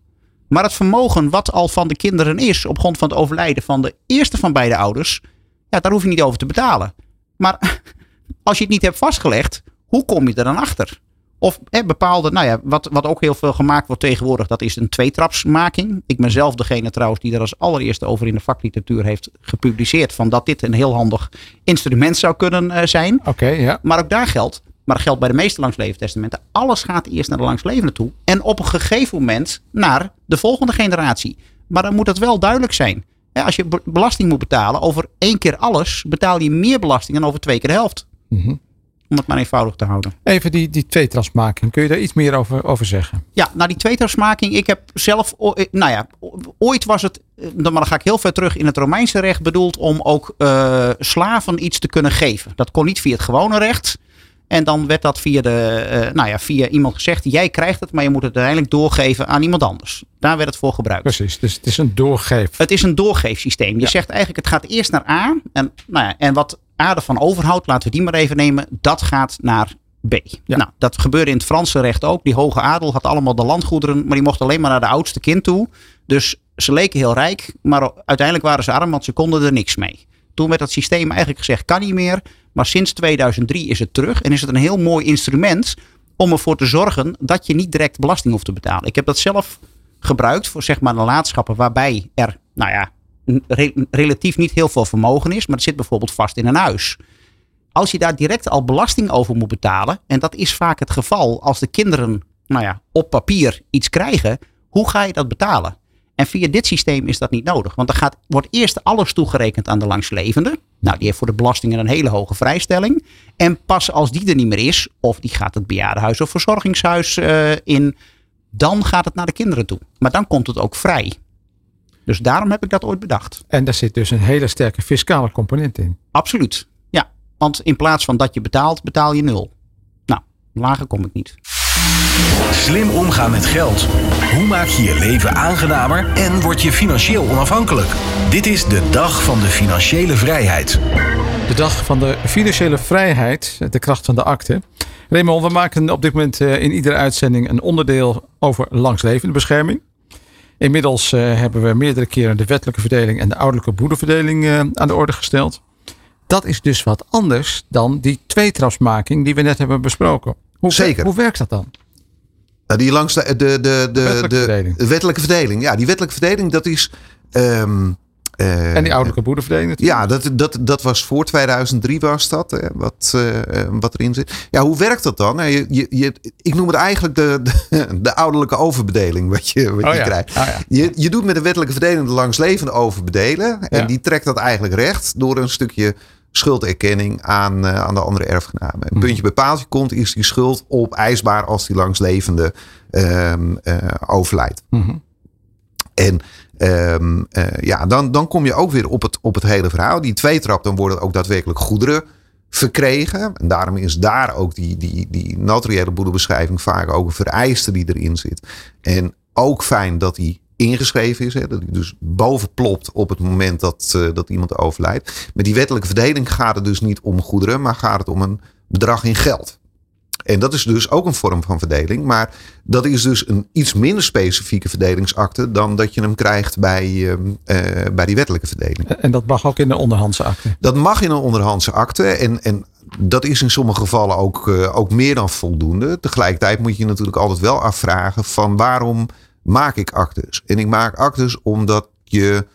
Maar het vermogen wat al van de kinderen is op grond van het overlijden van de eerste van beide ouders, ja, daar hoef je niet over te betalen. Maar als je het niet hebt vastgelegd, hoe kom je er dan achter? Of hè, bepaalde, nou ja, wat, wat ook heel veel gemaakt wordt tegenwoordig, dat is een tweetrapsmaking. Ik ben zelf degene trouwens die er als allereerste over in de vakliteratuur heeft gepubliceerd. Van dat dit een heel handig instrument zou kunnen eh, zijn. Oké, ja. Maar ook daar geldt, maar dat geldt bij de meeste langsleventestamenten. Alles gaat eerst naar de langslevende toe. En op een gegeven moment naar de volgende generatie. Maar dan moet het wel duidelijk zijn. Als je be- belasting moet betalen over één keer alles, betaal je meer belasting dan over twee keer de helft. Mhm. Om het maar eenvoudig te houden. Even die, die tweetrapsmaking. Kun je daar iets meer over, over zeggen? Ja, nou die tweetrapsmaking. Ik heb zelf, eh, nou ja, ooit was het, eh, dan- maar dan ga ik heel ver terug in het Romeinse recht bedoeld om ook eh, slaven iets te kunnen geven. Dat kon niet via het gewone recht. En dan werd dat via, de, eh, nou ja, via iemand gezegd, jij krijgt het, maar je moet het uiteindelijk doorgeven aan iemand anders. Daar werd het voor gebruikt. Precies. Dus het is een doorgeef. Het is een doorgeefsysteem. Je Ja. zegt eigenlijk, het gaat eerst naar A. En, nou ja, en wat A ervan overhoudt, laten we die maar even nemen. Dat gaat naar B. Ja. Nou, dat gebeurde in het Franse recht ook. Die hoge adel had allemaal de landgoederen, maar die mocht alleen maar naar de oudste kind toe. Dus ze leken heel rijk, maar uiteindelijk waren ze arm, want ze konden er niks mee. Toen werd dat systeem eigenlijk gezegd, kan niet meer. Maar sinds 2003 is het terug en is het een heel mooi instrument om ervoor te zorgen dat je niet direct belasting hoeft te betalen. Ik heb dat zelf gebruikt voor zeg maar nalatenschappen waarbij er, nou ja, re- relatief niet heel veel vermogen is, maar het zit bijvoorbeeld vast in een huis. Als je daar direct al belasting over moet betalen, en dat is vaak het geval als de kinderen, nou ja, op papier iets krijgen, hoe ga je dat betalen? En via dit systeem is dat niet nodig, want er gaat, wordt eerst alles toegerekend aan de langslevende. Nou, die heeft voor de belastingen een hele hoge vrijstelling. En pas als die er niet meer is, of die gaat het bejaardenhuis of verzorgingshuis eh, in, dan gaat het naar de kinderen toe. Maar dan komt het ook vrij. Dus daarom heb ik dat ooit bedacht. En daar zit dus een hele sterke fiscale component in. Absoluut. Ja, want in plaats van dat je betaalt, betaal je nul. Nou, lager kom ik niet. Slim omgaan met geld. Hoe maak je je leven aangenamer en word je financieel onafhankelijk? Dit is de dag van de financiële vrijheid. De dag van de financiële vrijheid, de kracht van de akte. Raymond, we maken op dit moment eh, in iedere uitzending een onderdeel over langslevende bescherming. Inmiddels eh, hebben we meerdere keren de wettelijke verdeling en de ouderlijke boedelverdeling eh, aan de orde gesteld. Dat is dus wat anders dan die tweetrapsmaking die we net hebben besproken. Hoe, Zeker. Hoe werkt dat dan? Die langs de, de, de, de, Wettelijke de- verdeling. de wettelijke verdeling. Ja, die wettelijke verdeling, dat is. ehm, eh, En die ouderlijke boedelverdeling natuurlijk. Ja, dat, dat, dat was voor 2003 was dat, hè, wat, eh, eh, wat erin zit. Ja, hoe werkt dat dan? Nou, Je, je, je, ik noem het eigenlijk de, de, de ouderlijke overbedeling wat je, wat Oh je ja. krijgt. Oh ja. Je, je doet met de wettelijke verdeling de langslevende overbedelen. En Ja. die trekt dat eigenlijk recht door een stukje schulderkenning aan, eh, aan de andere erfgenamen. Een Mhm. puntje bij paaltje komt, is die schuld opeisbaar als die langslevende eh, overlijdt. Mhm. En ehm, eh, ja, dan, dan kom je ook weer op het, op het hele verhaal. Die tweetrap, dan worden ook daadwerkelijk goederen verkregen. En daarom is daar ook die, die, die notariële boedelbeschrijving vaak ook een vereiste die erin zit. En ook fijn dat die ingeschreven is. Hè, dat die dus boven plopt op het moment dat, eh, dat iemand overlijdt. Met die wettelijke verdeling gaat het dus niet om goederen, maar gaat het om een bedrag in geld. En dat is dus ook een vorm van verdeling. Maar dat is dus een iets minder specifieke verdelingsakte dan dat je hem krijgt bij, eh, bij die wettelijke verdeling. En dat mag ook in de onderhandse akte. Dat mag in een onderhandse akte. En, en dat is in sommige gevallen ook, eh, ook meer dan voldoende. Tegelijkertijd moet je natuurlijk altijd wel afvragen van waarom maak ik actes? En ik maak actes omdat je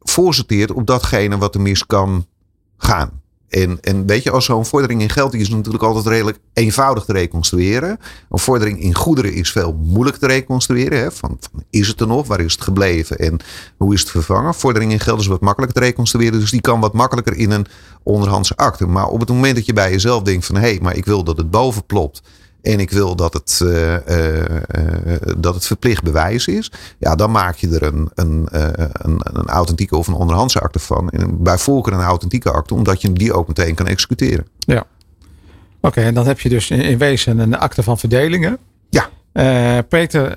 voorsorteert op datgene wat er mis kan gaan. En, en weet je, als zo'n vordering in geld is natuurlijk altijd redelijk eenvoudig te reconstrueren. Een vordering in goederen is veel moeilijk te reconstrueren. Hè? Van, is het er nog? Waar is het gebleven? En hoe is het vervangen? Vordering in geld is wat makkelijker te reconstrueren. Dus die kan wat makkelijker in een onderhandse akte. Maar op het moment dat je bij jezelf denkt van... hé, hey, maar ik wil dat het boven plopt. En ik wil dat het, uh, uh, uh, dat het verplicht bewijs is. Ja, dan maak je er een, een, een, een authentieke of een onderhandse akte van. En bij voorkeur een authentieke akte, omdat je die ook meteen kan executeren. Ja. Oké, okay, en dan heb je dus in, in, wezen een akte van verdelingen. Ja. Peter,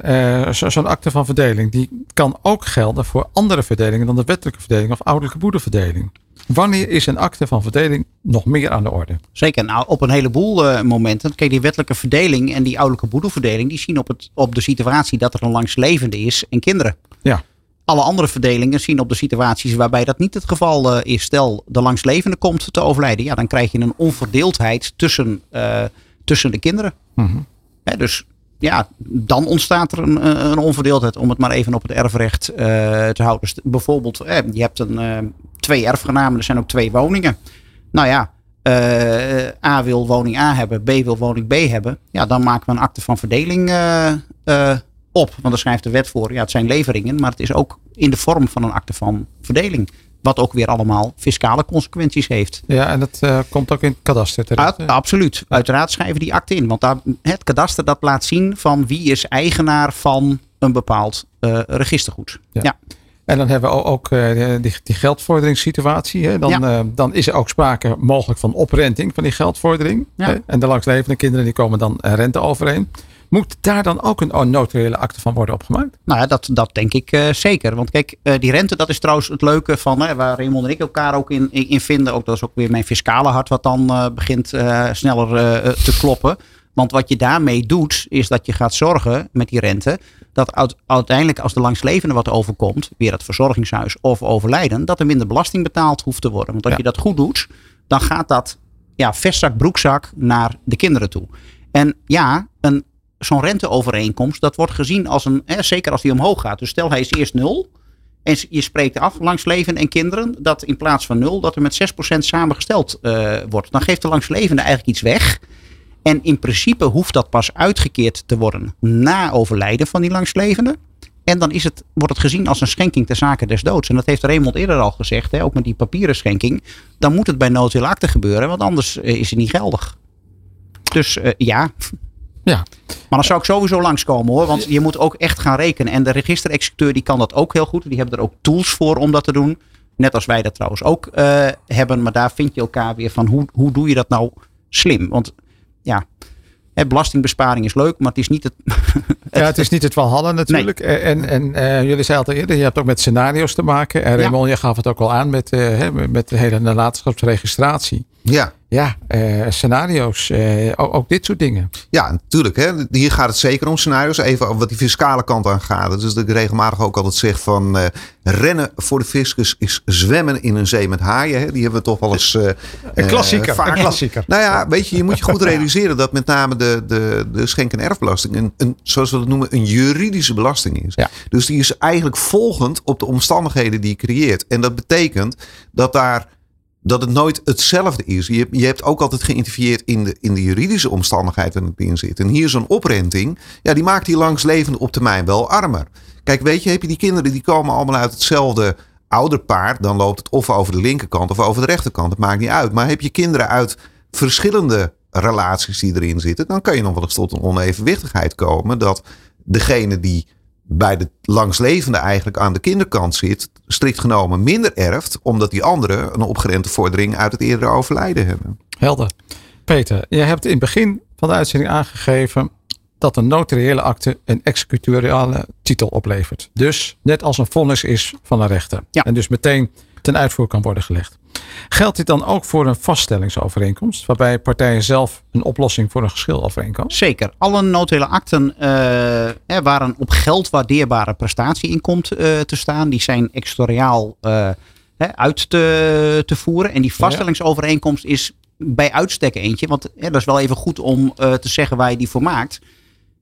zo'n zo akte van verdeling, die kan ook gelden voor andere verdelingen dan de wettelijke verdeling of ouderlijke boedelverdeling. Wanneer is een akte van verdeling nog meer aan de orde? Zeker, nou op een heleboel uh, momenten. Kijk, die wettelijke verdeling en die ouderlijke boedelverdeling, die zien op, het, op de situatie dat er een langslevende is en kinderen. Ja. Alle andere verdelingen zien op de situaties waarbij dat niet het geval uh, is. Stel, de langslevende komt te overlijden. Ja, dan krijg je een onverdeeldheid tussen, uh, tussen de kinderen. Mhm. Mm -hmm. Dus ja, dan ontstaat er een, een, onverdeeldheid. Om het maar even op het erfrecht te houden. Dus bijvoorbeeld, eh, je hebt een, twee erfgenamen, er zijn ook twee woningen. Nou ja, uh, A wil woning A hebben, B wil woning B hebben. Ja, dan maken we een akte van verdeling op. Want dan schrijft de wet voor, ja, het zijn leveringen. Maar het is ook in de vorm van een akte van verdeling. Wat ook weer allemaal fiscale consequenties heeft. Ja, en dat uh, komt ook in het kadaster terecht. Uit, absoluut. Uiteraard schrijven die akte in. Want daar, het kadaster dat laat zien van wie is eigenaar van een bepaald uh, registergoed. Ja. ja. En dan hebben we ook uh, die, die geldvorderingssituatie. Hè? Dan, ja. dan is er ook sprake mogelijk van oprenting van die geldvordering. Ja. En de langslevende kinderen die komen dan rente overeen. Moet daar dan ook een notariële akte van worden opgemaakt? Nou ja, dat, dat denk ik uh, zeker. Want kijk, uh, die rente, dat is trouwens het leuke van hè, waar Raymond en ik elkaar ook in, in vinden. Ook, dat is ook weer mijn fiscale hart wat dan uh, begint sneller te kloppen. Want wat je daarmee doet, is dat je gaat zorgen met die rente. Dat uiteindelijk als de langslevende wat overkomt, weer het verzorgingshuis of overlijden, dat er minder belasting betaald hoeft te worden. Want als ja. je dat goed doet, dan gaat dat ja, vestzak, broekzak naar de kinderen toe. En ja, een zo'n renteovereenkomst, dat wordt gezien als een, hè, zeker als die omhoog gaat. Dus stel hij is eerst nul. En je spreekt af langs leven en kinderen dat in plaats van nul, dat er met 6% samengesteld uh, wordt. Dan geeft de langslevende eigenlijk iets weg. En in principe hoeft dat pas uitgekeerd te worden na overlijden van die langslevende. En dan is het, wordt het gezien als een schenking ter zake des doods. En dat heeft Raymond eerder al gezegd, hè, ook met die papieren schenking. Dan moet het bij akte gebeuren, want anders uh, is het niet geldig. Dus uh, ja, ja. Maar dan zou ik sowieso langskomen hoor. Want je moet ook echt gaan rekenen. En de registerexecuteur die kan dat ook heel goed. Die hebben er ook tools voor om dat te doen. Net als wij dat trouwens ook uh, hebben. Maar daar vind je elkaar weer van hoe, hoe doe je dat nou slim? Want ja, hè, belastingbesparing is leuk, maar het is niet het... het ja, het is niet het Valhalla natuurlijk. Nee. En, en uh, jullie zeiden al eerder, je hebt ook met scenario's te maken. En Raymond, ja. je gaf het ook al aan met, uh, met de hele nalatenschapsregistratie. Ja. Ja, uh, scenario's, uh, ook, dit soort dingen. Ja, natuurlijk. Hè. Hier gaat het zeker om scenario's. Even wat die fiscale kant aan gaat. Dus dat ik regelmatig ook altijd zeg van uh, rennen voor de fiscus is zwemmen in een zee met haaien. Hè. Die hebben we toch wel eens een klassieker, vaak. Een klassieker. Nou ja, weet je, je moet je goed realiseren dat met name de, de, de schenk- en erfbelasting een, een, zoals we dat noemen, een juridische belasting is. Ja. Dus die is eigenlijk volgend op de omstandigheden die je creëert. En dat betekent dat daar dat het nooit hetzelfde is. Je, je hebt ook altijd geïntervieerd in de, in de juridische omstandigheid waarin het in zit. En hier zo'n oprenting, ja, die maakt die langslevende op termijn wel armer. Kijk, weet je, heb je die kinderen die komen allemaal uit hetzelfde ouderpaar, dan loopt het of over de linkerkant of over de rechterkant. Het maakt niet uit. Maar heb je kinderen uit verschillende relaties die erin zitten, dan kan je nog wel eens tot een onevenwichtigheid komen. Dat degene die bij de langslevende eigenlijk aan de kinderkant zit, strikt genomen minder erft, omdat die anderen een opgerente vordering uit het eerdere overlijden hebben. Helder. Peter, je hebt in het begin van de uitzending aangegeven dat een notariële akte een executoriale titel oplevert. Dus net als een vonnis is van een rechter. Ja. En dus meteen ten uitvoer kan worden gelegd. Geldt dit dan ook voor een vaststellingsovereenkomst, waarbij partijen zelf een oplossing voor een geschil overeenkomen? Zeker. Alle notariële akten eh, hè, waar een op geld waardeerbare prestatie in komt eh, te staan, die zijn extoriaal eh, hè, uit te, te voeren. En die vaststellingsovereenkomst is bij uitstek eentje, want hè, dat is wel even goed om eh, te zeggen waar je die voor maakt.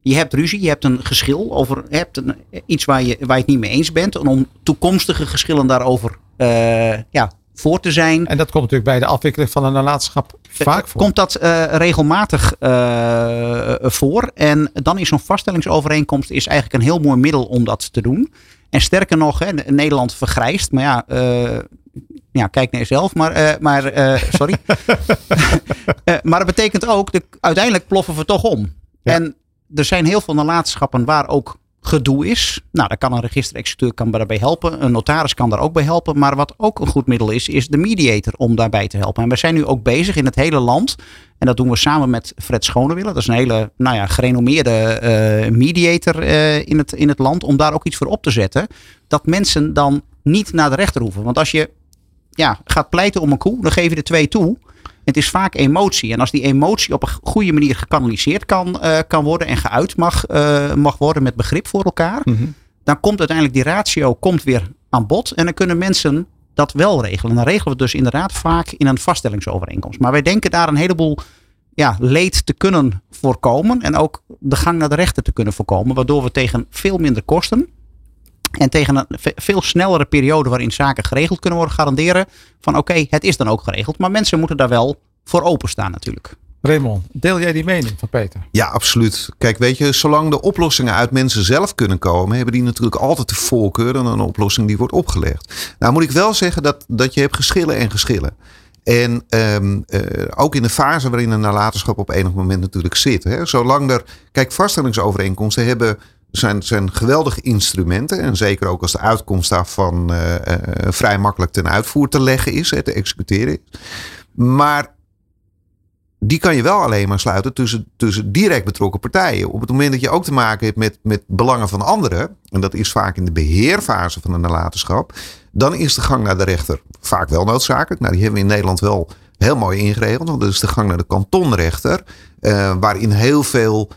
Je hebt ruzie, je hebt een geschil over je hebt een, iets waar je, waar je het niet mee eens bent. En om toekomstige geschillen daarover eh, ja, voor te zijn, En dat komt natuurlijk bij de afwikkeling van een nalatenschap vaak voor. Komt dat eh, regelmatig eh, voor. En dan is zo'n vaststellingsovereenkomst is eigenlijk een heel mooi middel om dat te doen. En sterker nog, hè, Nederland vergrijst. Maar ja, eh, ja kijk naar jezelf. Maar, eh, maar eh, sorry. Eh, maar dat betekent ook, de, uiteindelijk ploffen we toch om. Ja. En er zijn heel veel nalatenschappen waar ook gedoe is. Nou, daar kan een registerexecuteur kan daarbij helpen. Een notaris kan daar ook bij helpen. Maar wat ook een goed middel is, is de mediator om daarbij te helpen. En we zijn nu ook bezig in het hele land. En dat doen we samen met Fred Schonewille. Dat is een hele nou ja, gerenommeerde eh, mediator eh, in, het, in het land. Om daar ook iets voor op te zetten. Dat mensen dan niet naar de rechter hoeven. Want als je ja, gaat pleiten om een koe, dan geef je er twee toe. Het is vaak emotie. En als die emotie op een goede manier gekanaliseerd kan, eh, kan worden en geuit mag, eh, mag worden met begrip voor elkaar, Mhm. dan komt uiteindelijk die ratio komt weer aan bod. En dan kunnen mensen dat wel regelen. En dan regelen we het dus inderdaad vaak in een vaststellingsovereenkomst. Maar wij denken daar een heleboel ja, leed te kunnen voorkomen. En ook de gang naar de rechter te kunnen voorkomen. Waardoor we tegen veel minder kosten. En tegen een ve- veel snellere periode waarin zaken geregeld kunnen worden garanderen. Van oké, het is dan ook geregeld. Maar mensen moeten daar wel voor openstaan natuurlijk. Raymond, deel jij die mening van Peter? Ja, absoluut. Kijk, weet je, zolang de oplossingen uit mensen zelf kunnen komen, hebben die natuurlijk altijd de voorkeur aan een oplossing die wordt opgelegd. Nou moet ik wel zeggen dat, dat je hebt geschillen en geschillen. En ehm, eh, ook in de fase waarin een nalatenschap op enig moment natuurlijk zit. Hè, zolang er. Kijk, vaststellingsovereenkomsten hebben. Zijn, zijn geweldige instrumenten. En zeker ook als de uitkomst daarvan eh, eh, vrij makkelijk ten uitvoer te leggen is, hè, te executeren is. Maar die kan je wel alleen maar sluiten tussen, tussen direct betrokken partijen. Op het moment dat je ook te maken hebt met, met belangen van anderen, en dat is vaak in de beheerfase van een nalatenschap, dan is de gang naar de rechter vaak wel noodzakelijk. Nou, die hebben we in Nederland wel heel mooi ingeregeld, want dat is de gang naar de kantonrechter, eh, waarin heel veel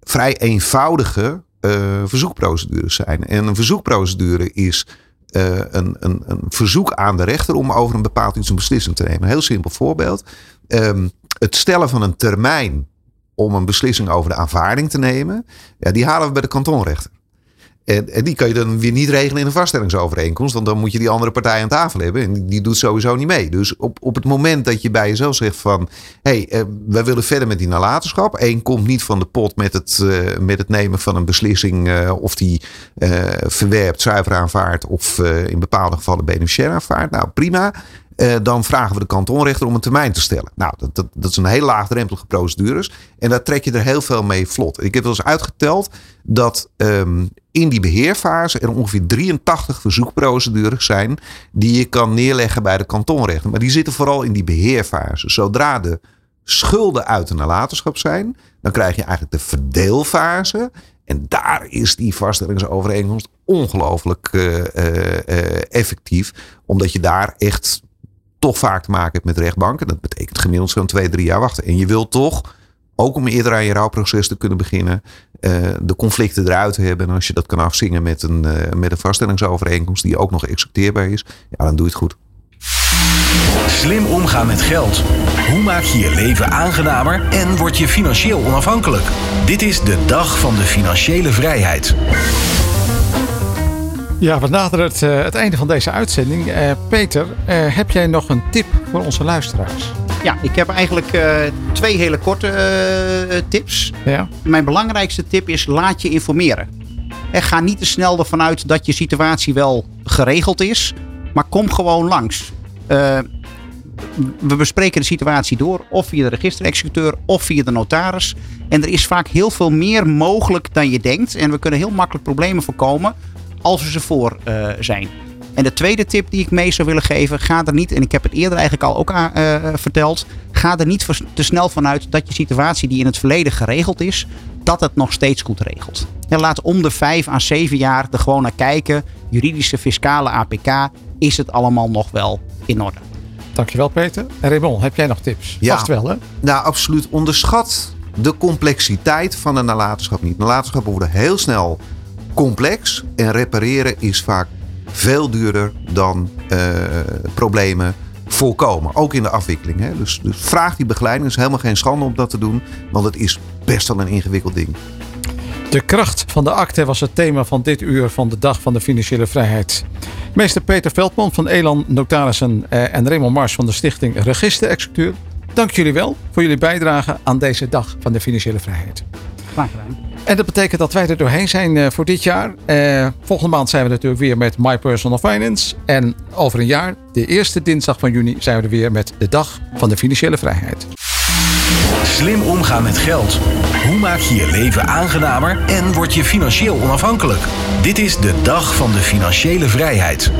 vrij eenvoudige eh, verzoekprocedures zijn. En een verzoekprocedure is eh, een, een, een verzoek aan de rechter om over een bepaald iets een beslissing te nemen. Een heel simpel voorbeeld. Ehm, het stellen van een termijn om een beslissing over de aanvaarding te nemen, ja, die halen we bij de kantonrechter. En, en die kan je dan weer niet regelen in een vaststellingsovereenkomst, want dan moet je die andere partij aan tafel hebben en die, doet sowieso niet mee. Dus op, op het moment dat je bij jezelf zegt van, hé, hey, eh, wij willen verder met die nalatenschap. Eén komt niet van de pot met het, eh, met het nemen van een beslissing eh, of die verwerpt, zuiver aanvaardt of in bepaalde gevallen beneficiair aanvaardt. Nou, prima. Eh, dan vragen we de kantonrechter om een termijn te stellen. Nou, dat, dat, is een heel laagdrempelige procedures. En daar trek je er heel veel mee vlot. Ik heb wel eens uitgeteld dat ehm, in die beheerfase er ongeveer 83 verzoekprocedures zijn die je kan neerleggen bij de kantonrechter. Maar die zitten vooral in die beheerfase. Zodra de schulden uit de nalatenschap zijn, dan krijg je eigenlijk de verdeelfase. En daar is die vaststellingsovereenkomst ongelooflijk eh, eh, effectief. Omdat je daar echt toch vaak te maken hebt met rechtbanken. Dat betekent gemiddeld zo'n twee, drie jaar wachten. En je wilt toch, ook om eerder aan je rouwproces te kunnen beginnen, eh, de conflicten eruit hebben. En als je dat kan afzingen met een, eh, met een vaststellingsovereenkomst die ook nog executeerbaar is, ja, dan doe je het goed. Slim omgaan met geld. Hoe maak je je leven aangenamer en word je financieel onafhankelijk? Dit is de dag van de financiële vrijheid. Ja, we naderen het, eh, het einde van deze uitzending. Eh, Peter, eh, heb jij nog een tip voor onze luisteraars? Ja, ik heb eigenlijk twee hele korte tips. Ja? Mijn belangrijkste tip is laat je informeren. En ga niet te snel ervan uit dat je situatie wel geregeld is. Maar kom gewoon langs. We bespreken de situatie door, of via de registerexecuteur of via de notaris. En er is vaak heel veel meer mogelijk dan je denkt. En we kunnen heel makkelijk problemen voorkomen als we ze voor uh, zijn. En de tweede tip die ik mee zou willen geven, ga er niet, en ik heb het eerder eigenlijk al ook aan, uh, verteld, ga er niet te snel vanuit dat je situatie die in het verleden geregeld is, dat het nog steeds goed regelt. En laat om de vijf à zeven jaar er gewoon naar kijken, juridische, fiscale APK, is het allemaal nog wel in orde. Dankjewel Peter. En Raymond, heb jij nog tips? Ja. Vast wel hè? Nou, absoluut. Onderschat de complexiteit van een nalatenschap niet. Nalatenschappen worden heel snel complex en repareren is vaak veel duurder dan uh, problemen voorkomen. Ook in de afwikkeling. Hè? Dus, dus vraag die begeleiding. Het is helemaal geen schande om dat te doen, want het is best wel een ingewikkeld ding. De kracht van de akte was het thema van dit uur van de Dag van de Financiële Vrijheid. Meester Peter Veldman van Elan Notarissen eh, en Raymond Mars van de Stichting Register-Executeur. Dank jullie wel voor jullie bijdrage aan deze Dag van de Financiële Vrijheid. Graag gedaan. En dat betekent dat wij er doorheen zijn uh, voor dit jaar. Uh, volgende maand zijn we natuurlijk weer met My Personal Finance. En over een jaar, de eerste dinsdag van juni, zijn we er weer met de Dag van de Financiële Vrijheid. Slim omgaan met geld. Hoe maak je je leven aangenamer en word je financieel onafhankelijk? Dit is de Dag van de Financiële Vrijheid.